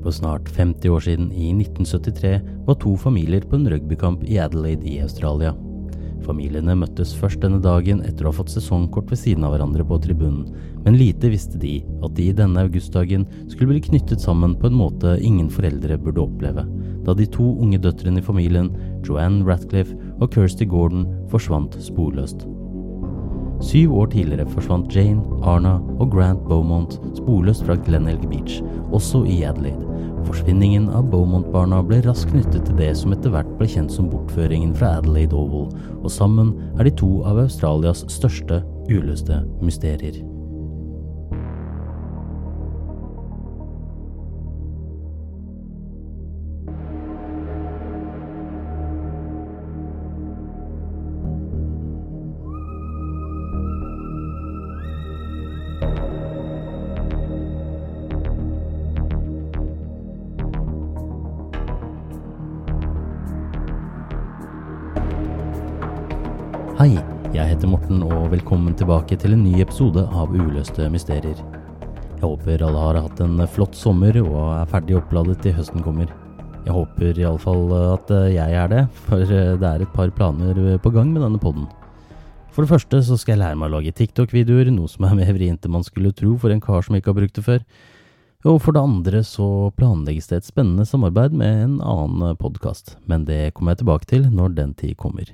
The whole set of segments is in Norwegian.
For snart 50 år siden, i 1973, var to familier på en rugbykamp i Adelaide i Australia. Familiene møttes først denne dagen etter å ha fått sesongkort ved siden av hverandre på tribunen, men lite visste de at de denne augustdagen skulle bli knyttet sammen på en måte ingen foreldre burde oppleve, da de to unge døtrene i familien, Joanne Ratcliffe og Kirsty Gordon, forsvant sporløst. Syv år tidligere forsvant Jane, Arna og Grant Beaumont sporløst fra Glenelg Beach, også i Adelaide. Forsvinningen av Beaumont-barna ble raskt knyttet til det som etter hvert ble kjent som bortføringen fra Adelaide Oval, og sammen er de to av Australias største uløste mysterier. Velkommen tilbake til en ny episode av Uløste mysterier. Jeg håper alle har hatt en flott sommer og er ferdig oppladet til høsten kommer. Jeg håper iallfall at jeg er det, for det er et par planer på gang med denne podden. For det første så skal jeg lære meg å lage TikTok-videoer, noe som er mer vrient enn man skulle tro for en kar som ikke har brukt det før. Og for det andre så planlegges det et spennende samarbeid med en annen podkast, men det kommer jeg tilbake til når den tid kommer.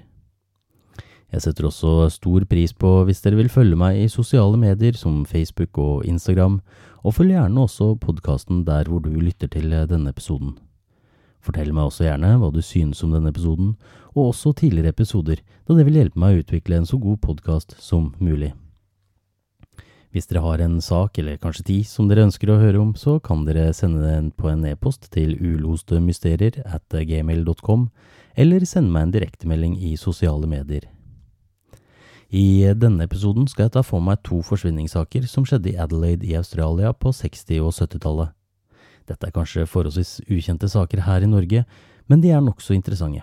Jeg setter også stor pris på hvis dere vil følge meg i sosiale medier som Facebook og Instagram, og følg gjerne også podkasten der hvor du lytter til denne episoden. Fortell meg også gjerne hva du synes om denne episoden, og også tidligere episoder, da det vil hjelpe meg å utvikle en så god podkast som mulig. Hvis dere har en sak, eller kanskje ti, som dere ønsker å høre om, så kan dere sende den på en e-post til ulostemysterier at gmail.com, eller sende meg en direktemelding i sosiale medier. I denne episoden skal jeg ta for meg to forsvinningssaker som skjedde i Adelaide i Australia på 60- og 70-tallet. Dette er kanskje forholdsvis ukjente saker her i Norge, men de er nokså interessante.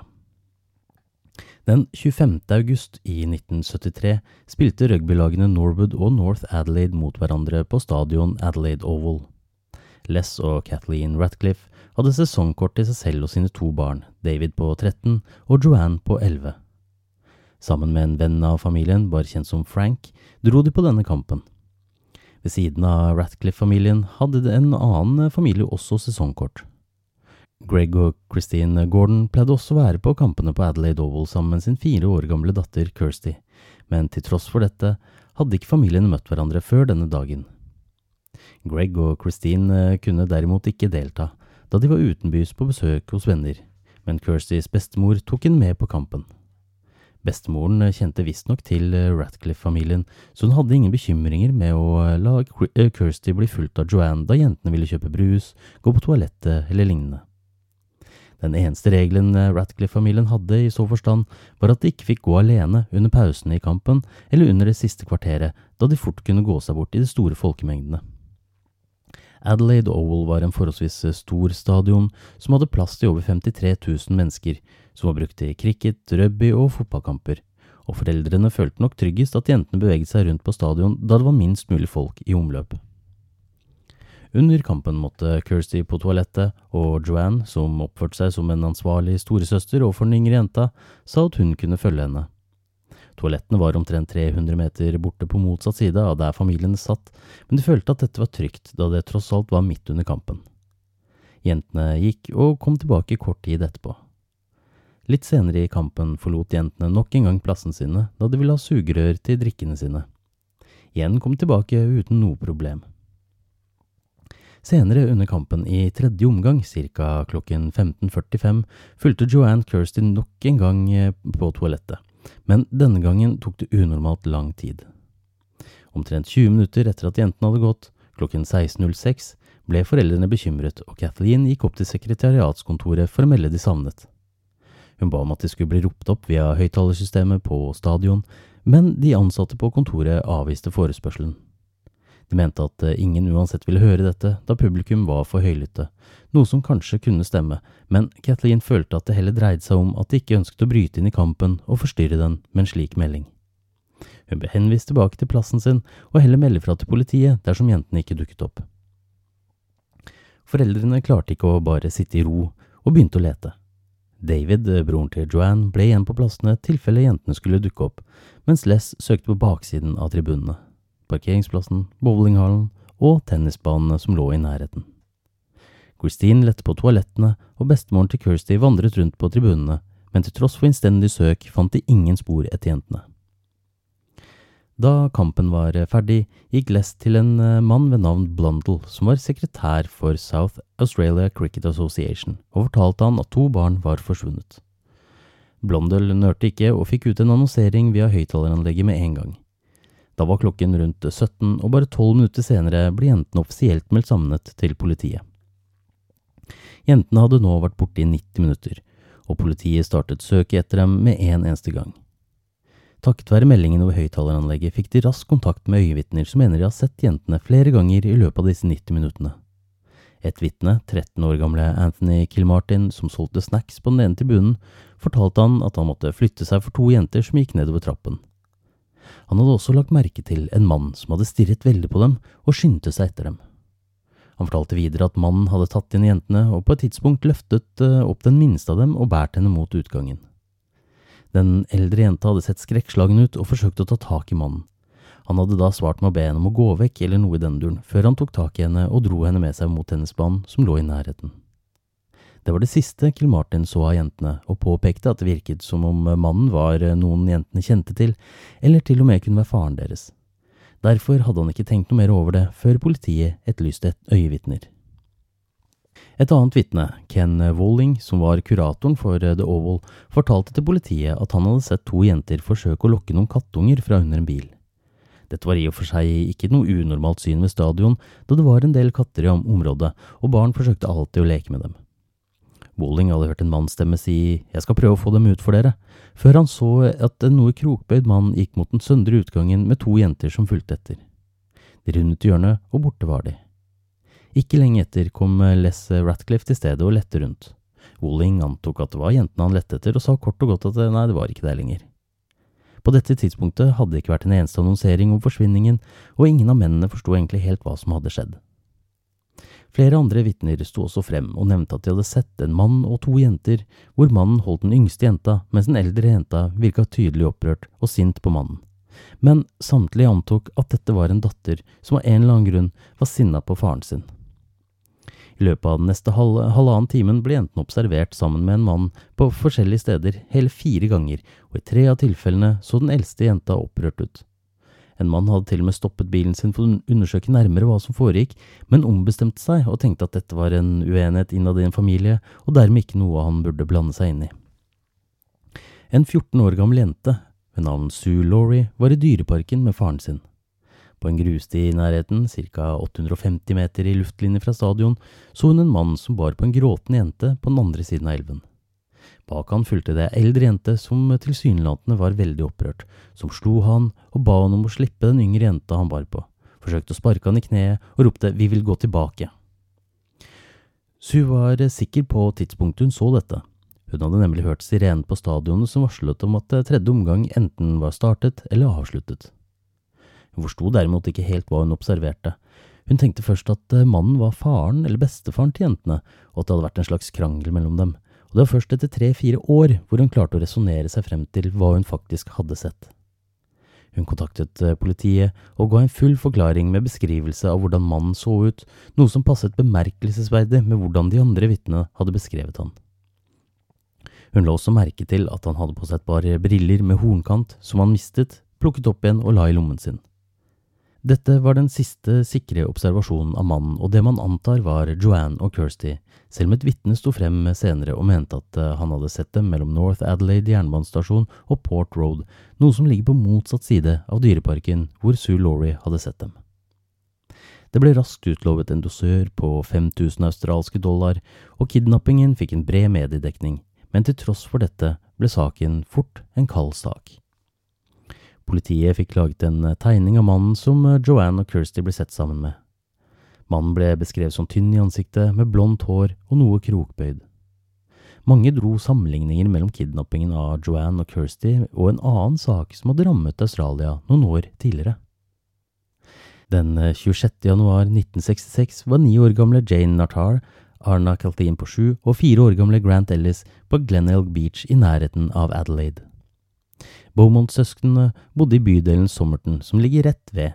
Den 25. august i 1973 spilte rugbylagene Norwood og North Adelaide mot hverandre på stadion Adelaide Oval. Les og Kathleen Ratcliffe hadde sesongkort til seg selv og sine to barn, David på 13 og Joanne på 11. Sammen med en venn av familien, bare kjent som Frank, dro de på denne kampen. Ved siden av Ratcliffe-familien hadde en annen familie også sesongkort. Greg og Christine Gordon pleide også å være på kampene på Adelaide Oval sammen med sin fire år gamle datter Kirsty, men til tross for dette hadde ikke familiene møtt hverandre før denne dagen. Greg og Christine kunne derimot ikke delta, da de var utenbys på besøk hos venner, men Kirstys bestemor tok henne med på kampen. Bestemoren kjente visstnok til Ratcliffe-familien, så hun hadde ingen bekymringer med å la Kirsty bli fulgt av Joanne da jentene ville kjøpe brus, gå på toalettet eller lignende. Den eneste regelen Ratcliffe-familien hadde i så forstand, var at de ikke fikk gå alene under pausene i kampen eller under det siste kvarteret, da de fort kunne gå seg bort i de store folkemengdene. Adelaide Oval var en forholdsvis stor stadion som hadde plass til over 53 000 mennesker, som var brukt til cricket, rugby og fotballkamper, og foreldrene følte nok tryggest at jentene beveget seg rundt på stadion da det var minst mulig folk i omløp. Under kampen måtte Kirsty på toalettet, og Joanne, som oppførte seg som en ansvarlig storesøster overfor den yngre jenta, sa at hun kunne følge henne. Toalettene var omtrent 300 meter borte på motsatt side av der familiene satt, men de følte at dette var trygt, da det tross alt var midt under kampen. Jentene gikk og kom tilbake kort tid etterpå. Litt senere i kampen forlot jentene nok en gang plassen sine da de ville ha sugerør til drikkene sine. Igjen kom tilbake uten noe problem. Senere under kampen i tredje omgang, ca. klokken 15.45, fulgte Joanne Kirstin nok en gang eh, på toalettet, men denne gangen tok det unormalt lang tid. Omtrent 20 minutter etter at jentene hadde gått, klokken 16.06, ble foreldrene bekymret, og Kathleen gikk opp til sekretariatskontoret for å melde de savnet. Hun ba om at de skulle bli ropt opp via høyttalersystemet på stadion, men de ansatte på kontoret avviste forespørselen. De mente at eh, ingen uansett ville høre dette, da publikum var for høylytte, noe som kanskje kunne stemme, men Kathleen følte at det heller dreide seg om at de ikke ønsket å bryte inn i kampen og forstyrre den med en slik melding. Hun ble henvist tilbake til plassen sin og heller melde fra til politiet dersom jentene ikke dukket opp. Foreldrene klarte ikke å bare sitte i ro, og begynte å lete. David, broren til Joanne, ble igjen på plassene tilfelle jentene skulle dukke opp, mens Les søkte på baksiden av tribunene, parkeringsplassen, bowlinghallen og tennisbanene som lå i nærheten. Christine lette på toalettene, og bestemoren til Kirsty vandret rundt på tribunene, men til tross for innstendig søk fant de ingen spor etter jentene. Da kampen var ferdig, gikk Lest til en eh, mann ved navn Blundell, som var sekretær for South Australia Cricket Association, og fortalte han at to barn var forsvunnet. Blundell nørte ikke og fikk ut en annonsering via høyttaleranlegget med en gang. Da var klokken rundt 17, og bare tolv minutter senere ble jentene offisielt meldt savnet til politiet. Jentene hadde nå vært borte i 90 minutter, og politiet startet søket etter dem med en eneste gang. Takket være meldingen over høyttaleranlegget fikk de rask kontakt med øyevitner som mener de har sett jentene flere ganger i løpet av disse 90 minuttene. Et vitne, 13 år gamle Anthony Kilmartin, som solgte snacks på den ene tribunen, fortalte han at han måtte flytte seg for to jenter som gikk nedover trappen. Han hadde også lagt merke til en mann som hadde stirret veldig på dem og skyndte seg etter dem. Han fortalte videre at mannen hadde tatt inn jentene og på et tidspunkt løftet eh, opp den minste av dem og båret henne mot utgangen. Den eldre jenta hadde sett skrekkslagen ut og forsøkte å ta tak i mannen. Han hadde da svart med å be henne om å gå vekk eller noe i den duren, før han tok tak i henne og dro henne med seg mot tennisbanen som lå i nærheten. Det var det siste Kilmartin så av jentene, og påpekte at det virket som om mannen var noen jentene kjente til, eller til og med kunne være faren deres. Derfor hadde han ikke tenkt noe mer over det før politiet etterlyste øyevitner. Et annet vitne, Ken Walling, som var kuratoren for The Oval, fortalte til politiet at han hadde sett to jenter forsøke å lokke noen kattunger fra under en bil. Dette var i og for seg ikke noe unormalt syn ved stadion, da det var en del katter i området, og barn forsøkte alltid å leke med dem. Walling hadde hørt en mannsstemme si jeg skal prøve å få dem ut for dere, før han så at en noe krokbøyd mann gikk mot den søndre utgangen med to jenter som fulgte etter. De rundet hjørnet, og borte var de. Ikke lenge etter kom Les Ratcliffe til stedet og lette rundt. Walling antok at det var jentene han lette etter, og sa kort og godt at nei, det var ikke det lenger. På dette tidspunktet hadde det ikke vært en eneste annonsering om forsvinningen, og ingen av mennene forsto egentlig helt hva som hadde skjedd. Flere andre vitner sto også frem og nevnte at de hadde sett en mann og to jenter, hvor mannen holdt den yngste jenta, mens den eldre jenta virka tydelig opprørt og sint på mannen. Men samtlige antok at dette var en datter som av en eller annen grunn var sinna på faren sin. I løpet av den neste halv, halvannen timen ble jentene observert sammen med en mann på forskjellige steder hele fire ganger, og i tre av tilfellene så den eldste jenta opprørt ut. En mann hadde til og med stoppet bilen sin for å undersøke nærmere hva som foregikk, men ombestemte seg og tenkte at dette var en uenighet innad i en familie, og dermed ikke noe han burde blande seg inn i. En 14 år gammel jente ved navn Sue Laurie var i dyreparken med faren sin. På en grussti i nærheten, ca 850 meter i luftlinje fra stadion, så hun en mann som bar på en gråtende jente på den andre siden av elven. Bak han fulgte det ei eldre jente som tilsynelatende var veldig opprørt, som slo han og ba han om å slippe den yngre jenta han bar på, forsøkte å sparke han i kneet og ropte vi vil gå tilbake. Sue var sikker på tidspunktet hun så dette. Hun hadde nemlig hørt sirenen på stadionet som varslet om at tredje omgang enten var startet eller avsluttet. Hun forsto derimot ikke helt hva hun observerte. Hun tenkte først at mannen var faren eller bestefaren til jentene, og at det hadde vært en slags krangel mellom dem, og det var først etter tre–fire år hvor hun klarte å resonnere seg frem til hva hun faktisk hadde sett. Hun kontaktet eh, politiet og ga en full forklaring med beskrivelse av hvordan mannen så ut, noe som passet bemerkelsesverdig med hvordan de andre vitnene hadde beskrevet han. Hun la også merke til at han hadde på seg et par briller med hornkant som han mistet, plukket opp igjen og la i lommen sin. Dette var den siste sikre observasjonen av mannen og det man antar var Joanne og Kirsty, selv om et vitne sto frem senere og mente at eh, han hadde sett dem mellom North Adelaide jernbanestasjon og Port Road, noe som ligger på motsatt side av dyreparken hvor Sue Laurie hadde sett dem. Det ble raskt utlovet en dosør på 5000 australske dollar, og kidnappingen fikk en bred mediedekning, men til tross for dette ble saken fort en kald sak. Politiet fikk laget en eh, tegning av mannen som eh, Joanne og Kirsty ble sett sammen med. Mannen ble beskrevet som tynn i ansiktet, med blondt hår og noe krokbøyd. Mange dro sammenligninger mellom kidnappingen av Joanne og Kirsty og en annen sak som hadde rammet Australia noen år tidligere. Den 26. Eh, januar 1966 var ni år gamle Jane Nartar, Arna Caltheen på sju og fire år gamle Grant Ellis på Glenelg Beach i nærheten av Adelaide. Beaumont-søsknene bodde i bydelen Sommerton, som ligger rett ved,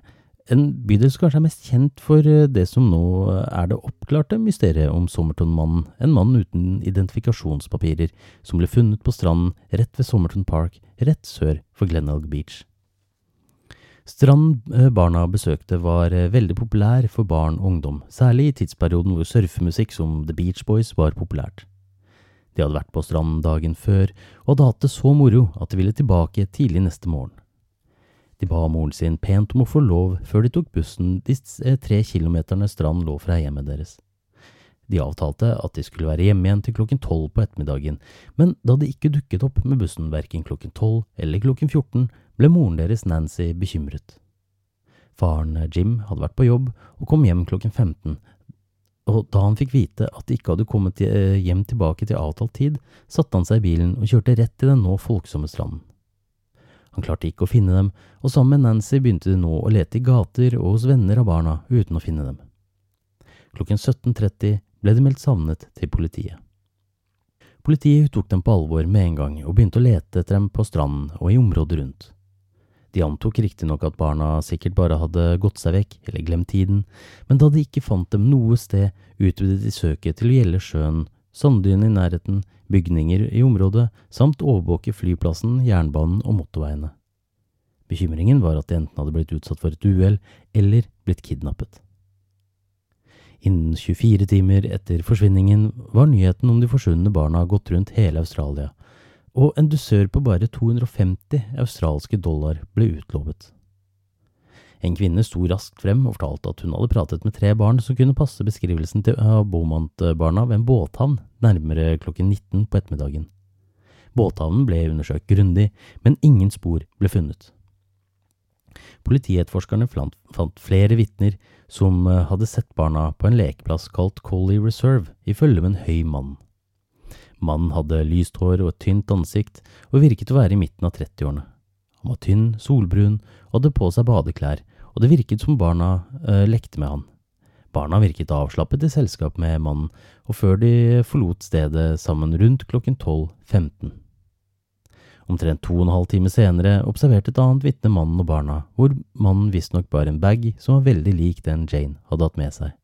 en bydel som kanskje er mest kjent for eh, det som nå er det oppklarte mysteriet om Sommerton-mannen, en mann uten identifikasjonspapirer, som ble funnet på stranden rett ved Sommerton Park, rett sør for Glenelg Beach. Stranden eh, barna besøkte var eh, veldig populær for barn og ungdom, særlig i tidsperioden hvor surfemusikk som The Beach Boys var populært. De hadde vært på stranden dagen før og hadde hatt det så moro at de ville tilbake tidlig neste morgen. De ba moren sin pent om å få lov før de tok bussen de eh, tre kilometerne stranden lå fra hjemmet deres. De avtalte at de skulle være hjemme igjen til klokken tolv på ettermiddagen, men da de ikke dukket opp med bussen verken klokken tolv eller klokken 14, ble moren deres Nancy bekymret. Faren Jim hadde vært på jobb og kom hjem klokken 15, og da han fikk vite at de ikke hadde kommet eh, hjem tilbake til avtalt tid, satte han seg i bilen og kjørte rett til den nå folksomme stranden. Han klarte ikke å finne dem, og sammen med Nancy begynte de nå å lete i gater og hos venner av barna uten å finne dem. Klokken 17.30 ble de meldt savnet til politiet. Politiet tok dem på alvor med en gang og begynte å lete etter dem på stranden og i området rundt. De antok riktignok at barna sikkert bare hadde gått seg vekk eller glemt tiden, men da de ikke fant dem noe sted, utvidet de søket til å gjelde sjøen, sanddynene i nærheten, bygninger i området, samt overvåke flyplassen, jernbanen og motorveiene. Bekymringen var at de enten hadde blitt utsatt for et uhell eller blitt kidnappet. Innen 24 timer etter forsvinningen var nyheten om de forsvunne barna gått rundt hele Australia, og en dusør på bare 250 australske dollar ble utlovet. En kvinne sto raskt frem og fortalte at hun hadde pratet med tre barn som kunne passe beskrivelsen til Beaumont-barna ved en båthavn nærmere klokken 19 på ettermiddagen. Båthavnen ble undersøkt grundig, men ingen spor ble funnet. Politietterforskerne fant flere vitner som eh, hadde sett barna på en lekeplass kalt Collie Reserve i følge med en høy mann. Mannen hadde lyst hår og et tynt ansikt, og virket å være i midten av 30-årene. Han var tynn, solbrun og hadde på seg badeklær, og det virket som barna øh, lekte med han. Barna virket avslappet i selskap med mannen, og før de forlot stedet sammen rundt klokken 12.15. Omtrent to og en halv time senere observerte et annet vitne mannen og barna, hvor mannen visstnok bar en bag som var veldig lik den Jane hadde hatt med seg.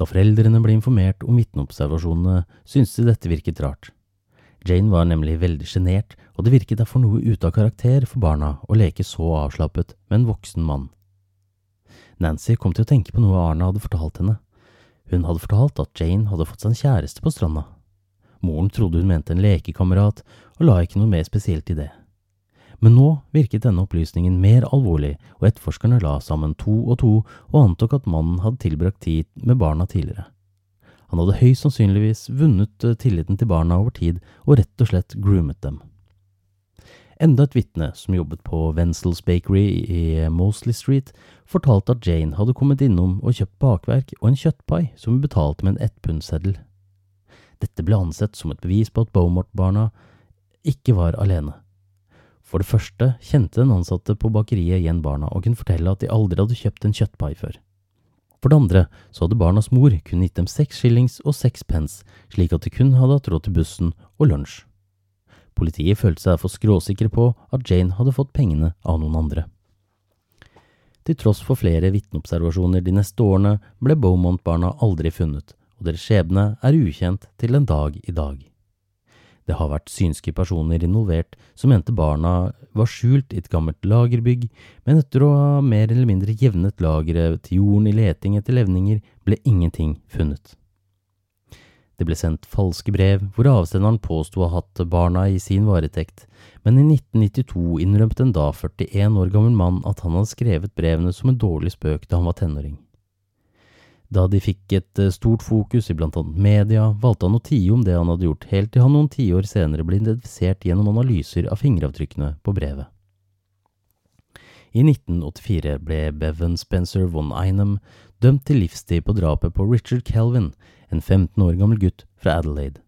Da foreldrene ble informert om vitneobservasjonene, syntes de dette virket rart. Jane var nemlig veldig sjenert, og det virket derfor noe ute av karakter for barna å leke så avslappet med en voksen mann. Nancy kom til å tenke på noe Arne hadde fortalt henne. Hun hadde fortalt at Jane hadde fått seg en kjæreste på stranda. Moren trodde hun mente en lekekamerat, og la ikke noe mer spesielt i det. Men nå virket denne opplysningen mer alvorlig, og etterforskerne la sammen to og to og antok at mannen hadde tilbrakt tid med barna tidligere. Han hadde høyst sannsynligvis vunnet eh, tilliten til barna over tid og rett og slett groomet dem. Enda et vitne som jobbet på Wenzels Bakery i Mosley Street, fortalte at Jane hadde kommet innom og kjøpt bakverk og en kjøttpai som hun betalte med en ettpundseddel. Dette ble ansett som et bevis på at Beaumont-barna ikke var alene. For det første kjente den ansatte på bakeriet igjen barna og kunne fortelle at de aldri hadde kjøpt en kjøttpai før. For det andre så hadde barnas mor kun gitt dem seks shillings og seks pence, slik at de kun hadde hatt råd til bussen og lunsj. Politiet følte seg derfor skråsikre på at Jane hadde fått pengene av noen andre. Til tross for flere vitneobservasjoner de neste årene ble Beaumont-barna aldri funnet, og deres skjebne er ukjent til en dag i dag. Det har vært synske personer involvert som mente barna var skjult i et gammelt lagerbygg, men etter å ha mer eller mindre jevnet lageret til jorden i leting etter levninger, ble ingenting funnet. Det ble sendt falske brev hvor avsenderen påsto å ha hatt barna i sin varetekt, men i 1992 innrømte en da 41 år gammel mann at han hadde skrevet brevene som en dårlig spøk da han var tenåring. Da de fikk et eh, stort fokus i blant annet media, valgte han å tie om det han hadde gjort, helt til han noen tiår senere ble identifisert gjennom analyser av fingeravtrykkene på brevet. I 1984 ble Bevan Spencer von Einem dømt til livstid på drapet på Richard Kelvin, en 15 år gammel gutt fra Adelaide.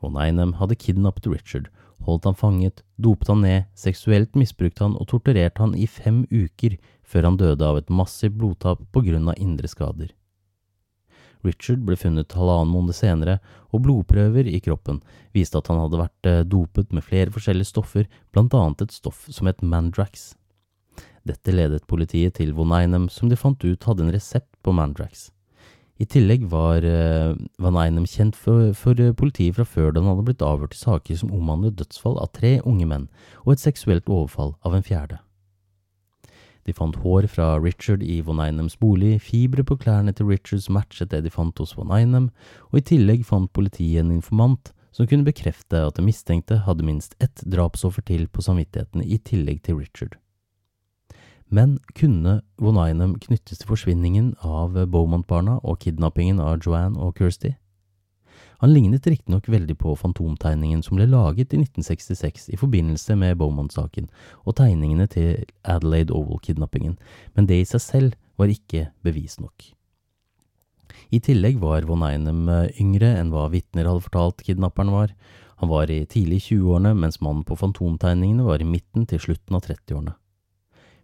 Von Einem hadde kidnappet Richard, holdt han fanget, dopet han ned, seksuelt misbrukte han og torturerte han i fem uker før han døde av et massivt blodtap på grunn av indre skader. Richard ble funnet halvannen måned senere, og blodprøver i kroppen viste at han hadde vært eh, dopet med flere forskjellige stoffer, blant annet et stoff som het Mandrax. Dette ledet politiet til von Einem, som de fant ut hadde en resept på Mandrax. I tillegg var uh, Van Einem kjent for, for uh, politiet fra før da han hadde blitt avhørt i saker som omhandlet dødsfall av tre unge menn og et seksuelt overfall av en fjerde. De fant hår fra Richard i Von Einems bolig, fibre på klærne til Richards matchet det de fant hos Von Einem, og i tillegg fant politiet en informant som kunne bekrefte at den mistenkte hadde minst ett drapsoffer til på samvittigheten i tillegg til Richard. Men kunne von Einem knyttes til forsvinningen av Beaumont-barna og kidnappingen av Joanne og Kirsty? Han lignet riktignok veldig på fantomtegningen som ble laget i 1966 i forbindelse med Beaumont-saken og tegningene til Adelaide Oval-kidnappingen, men det i seg selv var ikke bevis nok. I tillegg var von Einem yngre enn hva vitner hadde fortalt kidnapperen var. Han var i tidlig 20-årene, mens mannen på fantomtegningene var i midten til slutten av 30-årene.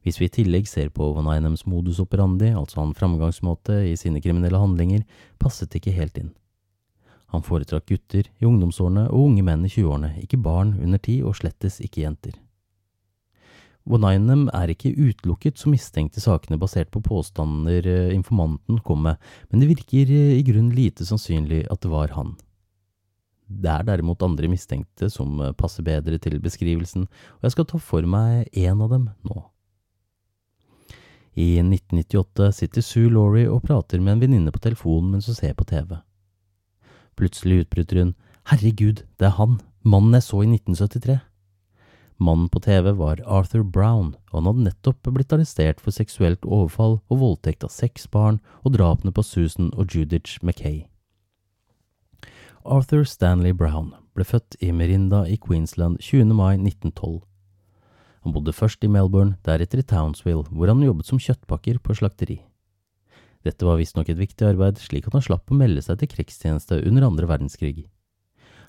Hvis vi i tillegg ser på von Einems modus operandi, altså han framgangsmåte i sine kriminelle handlinger, passet ikke helt inn. Han foretrakk gutter i ungdomsårene og unge menn i 20-årene, ikke barn under ti og slettes ikke jenter. Von Einem er ikke utelukket som mistenkt i sakene basert på påstander eh, informanten kom med, men det virker eh, i grunn lite sannsynlig at det var han. Det er derimot andre mistenkte som eh, passer bedre til beskrivelsen, og jeg skal ta for meg én av dem nå. I 1998 sitter Sue Laurie og prater med en venninne på telefonen mens hun ser på TV. Plutselig utbryter hun Herregud, det er han, mannen jeg så i 1973. Mannen på TV var Arthur Brown, og han hadde nettopp blitt arrestert for seksuelt overfall og voldtekt av seks barn og drapene på Susan og Judith Mackay. Arthur Stanley Brown ble født i Merinda i Queensland 20. mai 1912 han bodde først i Melbourne, deretter i Townsville, hvor han jobbet som kjøttpakker på slakteri. Dette var visstnok et viktig arbeid, slik at han slapp å melde seg til krigstjeneste under andre verdenskrig.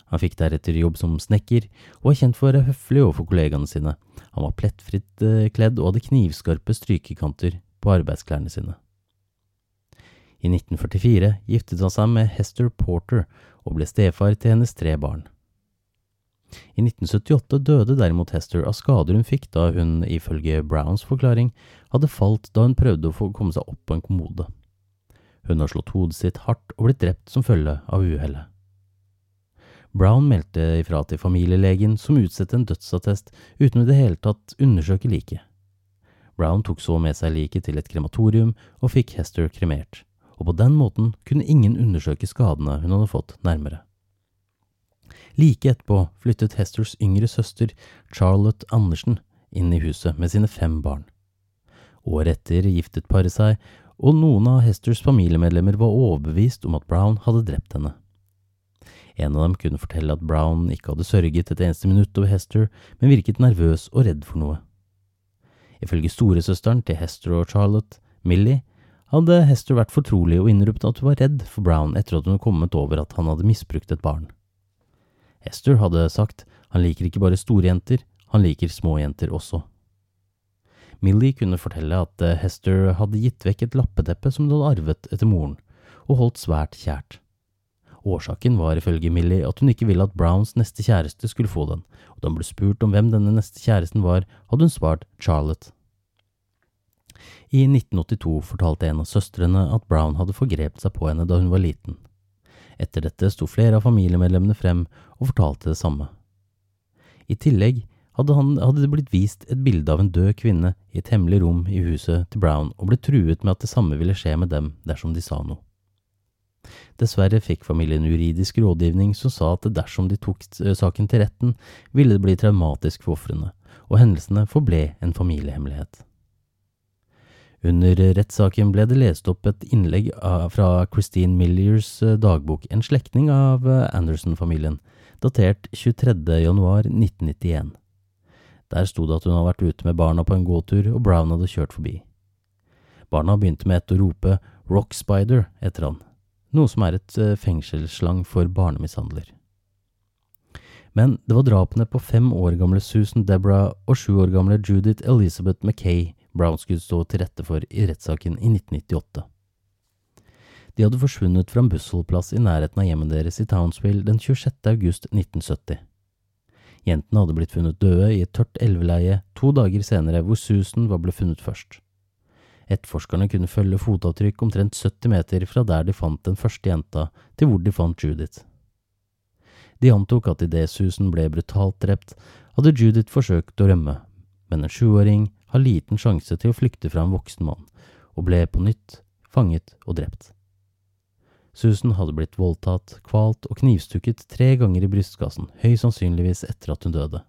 Han fikk deretter jobb som snekker, og var kjent for å være høflig overfor kollegaene sine. Han var plettfritt eh, kledd og hadde knivskarpe strykekanter på arbeidsklærne sine. I 1944 giftet han seg med Hester Porter og ble stefar til hennes tre barn. I 1978 døde derimot Hester av skader hun fikk da hun, ifølge Browns forklaring, hadde falt da hun prøvde å komme seg opp på en kommode. Hun har slått hodet sitt hardt og blitt drept som følge av uhellet. Brown meldte ifra til familielegen, som utstedte en dødsattest uten i det hele tatt undersøke liket. Brown tok så med seg liket til et krematorium og fikk Hester kremert, og på den måten kunne ingen undersøke skadene hun hadde fått, nærmere. Like etterpå flyttet Hesters yngre søster, Charlotte Andersen, inn i huset med sine fem barn. Året etter giftet paret seg, og noen av Hesters familiemedlemmer var overbevist om at Brown hadde drept henne. En av dem kunne fortelle at Brown ikke hadde sørget et eneste minutt over Hester, men virket nervøs og redd for noe. Ifølge storesøsteren til Hester og Charlotte, Millie, hadde Hester vært fortrolig og innrømt at hun var redd for Brown etter at hun kommet over at han hadde misbrukt et barn. Hester hadde sagt han liker ikke bare store jenter, han liker små jenter også. Millie kunne fortelle at eh, Hester hadde gitt vekk et lappeteppe som hun hadde arvet etter moren, og holdt svært kjært. Årsaken var ifølge Millie at hun ikke ville at Browns neste kjæreste skulle få den, og da hun ble spurt om hvem denne neste kjæresten var, hadde hun svart Charlotte. I 1982 fortalte en av søstrene at Brown hadde forgrepet seg på henne da hun var liten. Etter dette sto flere av familiemedlemmene frem og fortalte det samme. I tillegg hadde, han, hadde det blitt vist et bilde av en død kvinne i et hemmelig rom i huset til Brown og ble truet med at det samme ville skje med dem dersom de sa noe. Dessverre fikk familien juridisk rådgivning som sa at dersom de tok eh, saken til retten, ville det bli traumatisk for ofrene, og hendelsene forble en familiehemmelighet. Under rettssaken ble det lest opp et innlegg fra Christine Milliers eh, dagbok, en slektning av eh, Anderson-familien, datert 23. januar 1991. Der sto det at hun hadde vært ute med barna på en gåtur, og Brown hadde kjørt forbi. Barna begynte med ett å rope Rock Spider etter han, noe som er et eh, fengselsslang for barnemishandler. Men det var drapene på fem år gamle Susan Deborah og sju år gamle Judith Elizabeth Mackay Brown skulle stå til rette for i rettssaken i 1998. De hadde forsvunnet fra en bussholdplass i nærheten av hjemmet deres i Townsville den 26. august 1970. Jentene hadde blitt funnet døde i et tørt elveleie to dager senere, hvor Susan ble funnet først. Etterforskerne kunne følge fotavtrykk omtrent 70 meter fra der de fant den første jenta, til hvor de fant Judith. De antok at idet Susan ble brutalt drept, hadde Judith forsøkt å rømme, men en sjuåring har liten sjanse til å flykte fra en voksen mann, og ble på nytt fanget og drept. Susan hadde blitt voldtatt, kvalt og knivstukket tre ganger i brystkassen, høyst sannsynligvis etter at hun døde.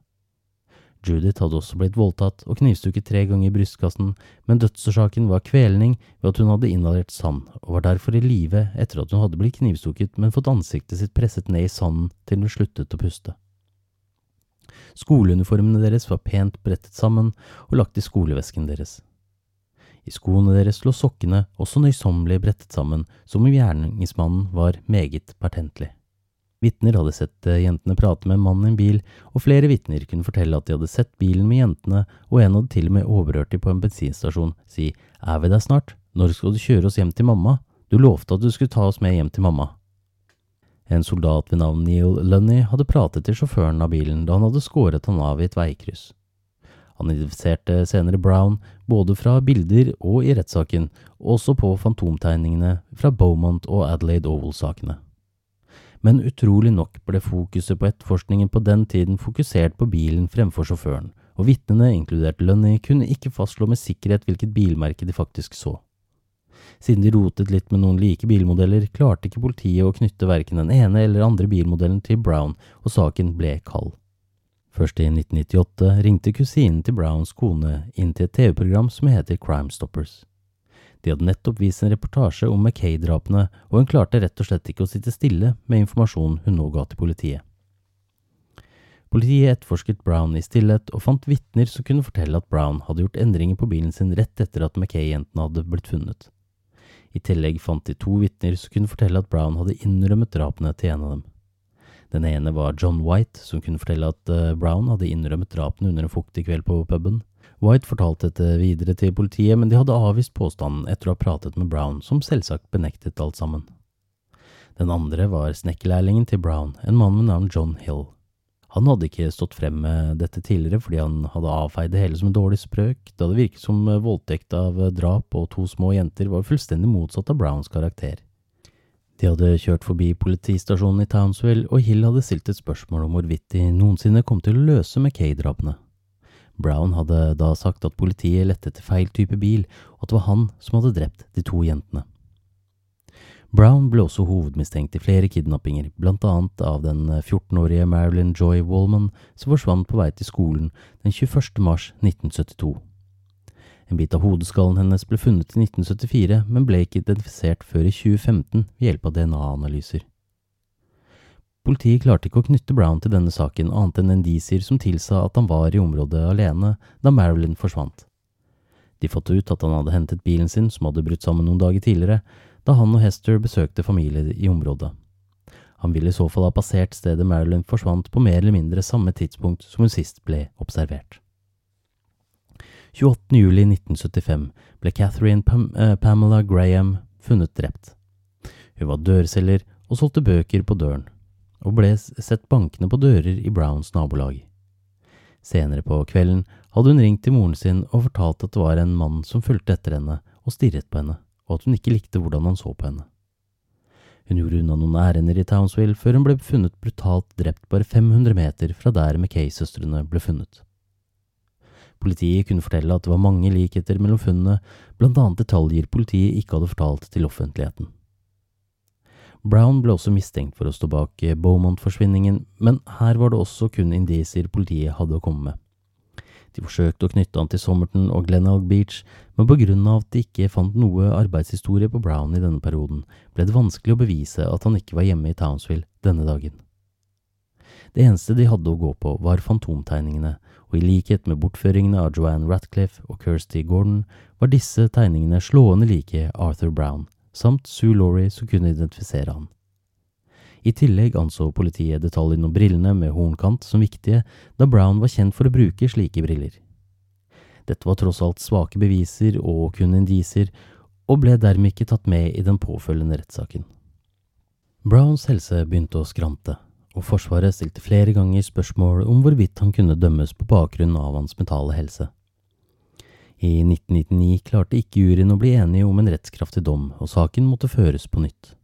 Judith hadde også blitt voldtatt og knivstukket tre ganger i brystkassen, men dødsårsaken var kvelning ved at hun hadde inhalert sand, og var derfor i live etter at hun hadde blitt knivstukket, men fått ansiktet sitt presset ned i sanden til hun sluttet å puste. Skoleuniformene deres var pent brettet sammen og lagt i skolevesken deres. I skoene deres lå sokkene også nøysommelig brettet sammen, som om gjerningsmannen var meget pertentlig. Vitner hadde sett eh, jentene prate med en mann i en bil, og flere vitner kunne fortelle at de hadde sett bilen med jentene, og en hadde til og med overhørt dem på en bensinstasjon si Er vi der snart? Når skal du kjøre oss hjem til mamma? Du lovte at du skulle ta oss med hjem til mamma. En soldat ved navn Neil Lunny hadde pratet til sjåføren av bilen da han hadde skåret han av i et veikryss. Han identifiserte senere Brown både fra bilder og i rettssaken, også på fantomtegningene fra Beaumont og Adelaide Oval-sakene. Men utrolig nok ble fokuset på etterforskningen på den tiden fokusert på bilen fremfor sjåføren, og vitnene, inkludert Lunny, kunne ikke fastslå med sikkerhet hvilket bilmerke de faktisk så. Siden de rotet litt med noen like bilmodeller, klarte ikke politiet å knytte verken den ene eller andre bilmodellen til Brown, og saken ble kald. Først i 1998 ringte kusinen til Browns kone inn til et TV-program som heter Crime Stoppers. De hadde nettopp vist en reportasje om Mackay-drapene, og hun klarte rett og slett ikke å sitte stille med informasjonen hun nå ga til politiet. Politiet etterforsket Brown i stillhet og fant vitner som kunne fortelle at Brown hadde gjort endringer på bilen sin rett etter at Mackay-jentene hadde blitt funnet. I tillegg fant de to vitner som kunne fortelle at Brown hadde innrømmet drapene til en av dem. Den ene var John White, som kunne fortelle at eh, Brown hadde innrømmet drapene under en fuktig kveld på puben. White fortalte dette videre til politiet, men de hadde avvist påstanden etter å ha pratet med Brown, som selvsagt benektet alt sammen. Den andre var snekkerlærlingen til Brown, en mann med navn John Hill. Han hadde ikke stått frem med dette tidligere fordi han hadde avfeid det hele som en dårlig sprøk, da det virket som voldtekt av drap og to små jenter var fullstendig motsatt av Browns karakter. De hadde kjørt forbi politistasjonen i Townsville, og Hill hadde stilt et spørsmål om hvorvidt de noensinne kom til å løse Mackay-drapene. Brown hadde da sagt at politiet lette etter feil type bil, og at det var han som hadde drept de to jentene. Brown ble også hovedmistenkt i flere kidnappinger, blant annet av den 14-årige Marilyn Joy Wallman som forsvant på vei til skolen den 21. mars 1972. En bit av hodeskallen hennes ble funnet i 1974, men ble ikke identifisert før i 2015 ved hjelp av DNA-analyser. Politiet klarte ikke å knytte Brown til denne saken annet enn indisier som tilsa at han var i området alene da Marilyn forsvant. De fått ut at han hadde hentet bilen sin, som hadde brutt sammen noen dager tidligere, da han og Hester besøkte familie i området. Han ville i så fall ha passert stedet Marilyn forsvant på mer eller mindre samme tidspunkt som hun sist ble observert. 28. juli 1975 ble Catherine Pam eh, Pamela Graham funnet drept. Hun var dørselger og solgte bøker på døren, og ble sett bankende på dører i Browns nabolag. Senere på kvelden hadde hun ringt til moren sin og fortalt at det var en mann som fulgte etter henne og stirret på henne og at hun ikke likte hvordan han så på henne. Hun gjorde unna noen ærender i Townsville før hun ble funnet brutalt drept bare 500 meter fra der McKay-søstrene ble funnet. Politiet kunne fortelle at det var mange likheter mellom funnene, blant annet detaljer politiet ikke hadde fortalt til offentligheten. Brown ble også mistenkt for å stå bak Beaumont-forsvinningen, men her var det også kun indisier politiet hadde å komme med. De forsøkte å knytte han til Somerton og Glenelg Beach, men på grunn av at de ikke fant noe arbeidshistorie på Brown i denne perioden, ble det vanskelig å bevise at han ikke var hjemme i Townsville denne dagen. Det eneste de hadde å gå på, var fantomtegningene, og i likhet med bortføringene av Joanne Ratcliffe og Kirsty Gordon, var disse tegningene slående like Arthur Brown, samt Sue Laurie som kunne identifisere han. I tillegg anså politiet detaljene om brillene med hornkant som viktige, da Brown var kjent for å bruke slike briller. Dette var tross alt svake beviser og kun indisier, og ble dermed ikke tatt med i den påfølgende rettssaken. Browns helse begynte å skrante, og Forsvaret stilte flere ganger spørsmål om hvorvidt han kunne dømmes på bakgrunn av hans mentale helse. I 1999 klarte ikke juryen å bli enige om en rettskraftig dom, og saken måtte føres på nytt.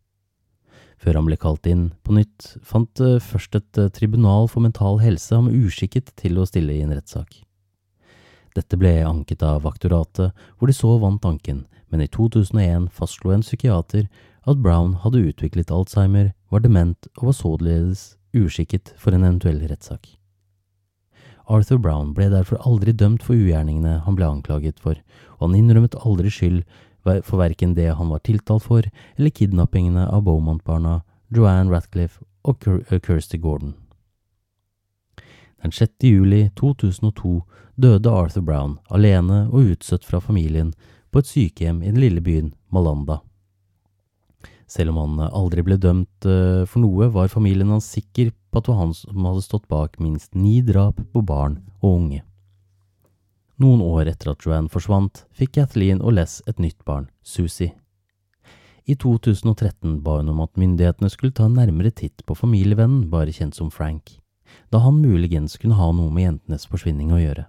Før han ble kalt inn på nytt, fant eh, først et eh, tribunal for mental helse ham uskikket til å stille i en rettssak. Dette ble anket av aktoratet, hvor de så vant anken, men i 2001 fastslo en psykiater at Brown hadde utviklet Alzheimer, var dement og var således uskikket for en eventuell rettssak. Arthur Brown ble derfor aldri dømt for ugjerningene han ble anklaget for, og han innrømmet aldri skyld for verken det han var tiltalt for, eller kidnappingene av Beaumont-barna, Joanne Ratcliffe og eh, Kirsty Gordon. Den 6. juli 2002 døde Arthur Brown alene og utstøtt fra familien på et sykehjem i den lille byen Malanda. Selv om han aldri ble dømt eh, for noe, var familien hans sikker på at det var han som hadde stått bak minst ni drap på barn og unge. Noen år etter at Joanne forsvant, fikk Kathleen og Les et nytt barn, Susie. I 2013 ba hun om at myndighetene skulle ta en nærmere titt på familievennen, bare kjent som Frank, da han muligens kunne ha noe med jentenes forsvinning å gjøre.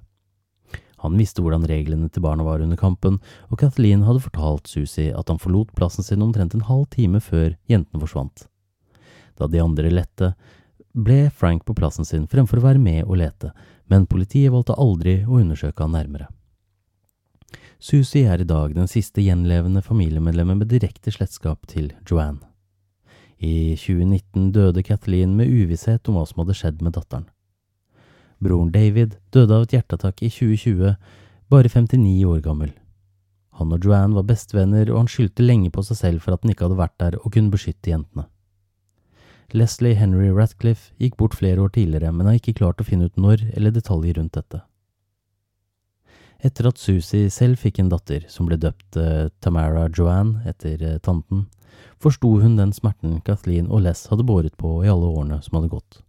Han visste hvordan reglene til barna var under kampen, og Kathleen hadde fortalt Susie at han forlot plassen sin omtrent en halv time før jentene forsvant. Da de andre lette, ble Frank på plassen sin fremfor å være med og lete, men politiet valgte aldri å undersøke han nærmere. Susie er i dag den siste gjenlevende familiemedlemmet med direkte slektskap til Joanne. I 2019 døde Kathleen med uvisshet om hva som hadde skjedd med datteren. Broren David døde av et hjerteattakk i 2020, bare 59 år gammel. Han og Joanne var bestevenner, og han skyldte lenge på seg selv for at han ikke hadde vært der og kunne beskytte jentene. Leslie Henry Ratcliffe gikk bort flere år tidligere, men har ikke klart å finne ut når eller detaljer rundt dette. Etter at Susie selv fikk en datter som ble døpt uh, Tamara Joanne etter uh, tanten, forsto hun den smerten Kathleen og Les hadde båret på i alle årene som hadde gått.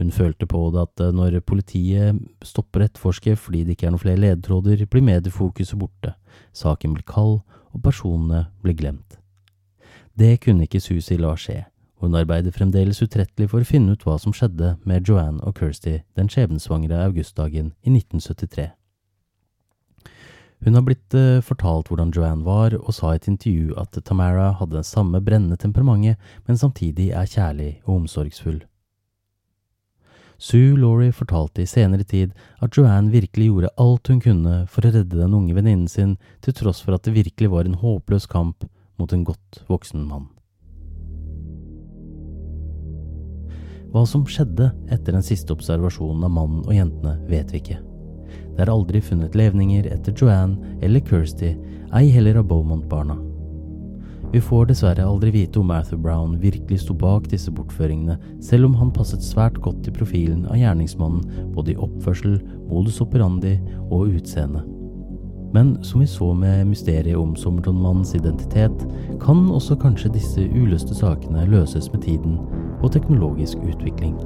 Hun følte på det at uh, når politiet stopper etterforske fordi det ikke er noen flere ledetråder, blir mediefokuset borte, saken blir kald og personene blir glemt. Det kunne ikke Susie la skje, hun arbeider fremdeles utrettelig for å finne ut hva som skjedde med Joanne og Kirsty den skjebnesvangre augustdagen i 1973. Hun har blitt uh, fortalt hvordan Joanne var, og sa i et intervju at Tamara hadde det samme brennende temperamentet, men samtidig er kjærlig og omsorgsfull. Sue Laurie fortalte i senere tid at Joanne virkelig gjorde alt hun kunne for å redde den unge venninnen sin, til tross for at det virkelig var en håpløs kamp mot en godt voksen mann. Hva som skjedde etter den siste observasjonen av mannen og jentene, vet vi ikke. Det er aldri funnet levninger etter Joanne eller Kirsty, ei heller av Beaumont-barna. Vi får dessverre aldri vite om Arthur Brown virkelig sto bak disse bortføringene, selv om han passet svært godt i profilen av gjerningsmannen både i oppførsel, modus operandi og utseende. Men som vi så med mysteriet om Sommerton-mannens identitet, kan også kanskje disse uløste sakene løses med tiden og teknologisk utvikling.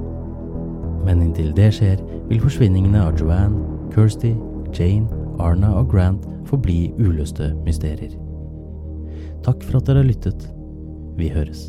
Men inntil det skjer, vil forsvinningene av Joanne, Kirsty, Jane, Arna og Grant forbli uløste mysterier. Takk for at dere har lyttet. Vi høres.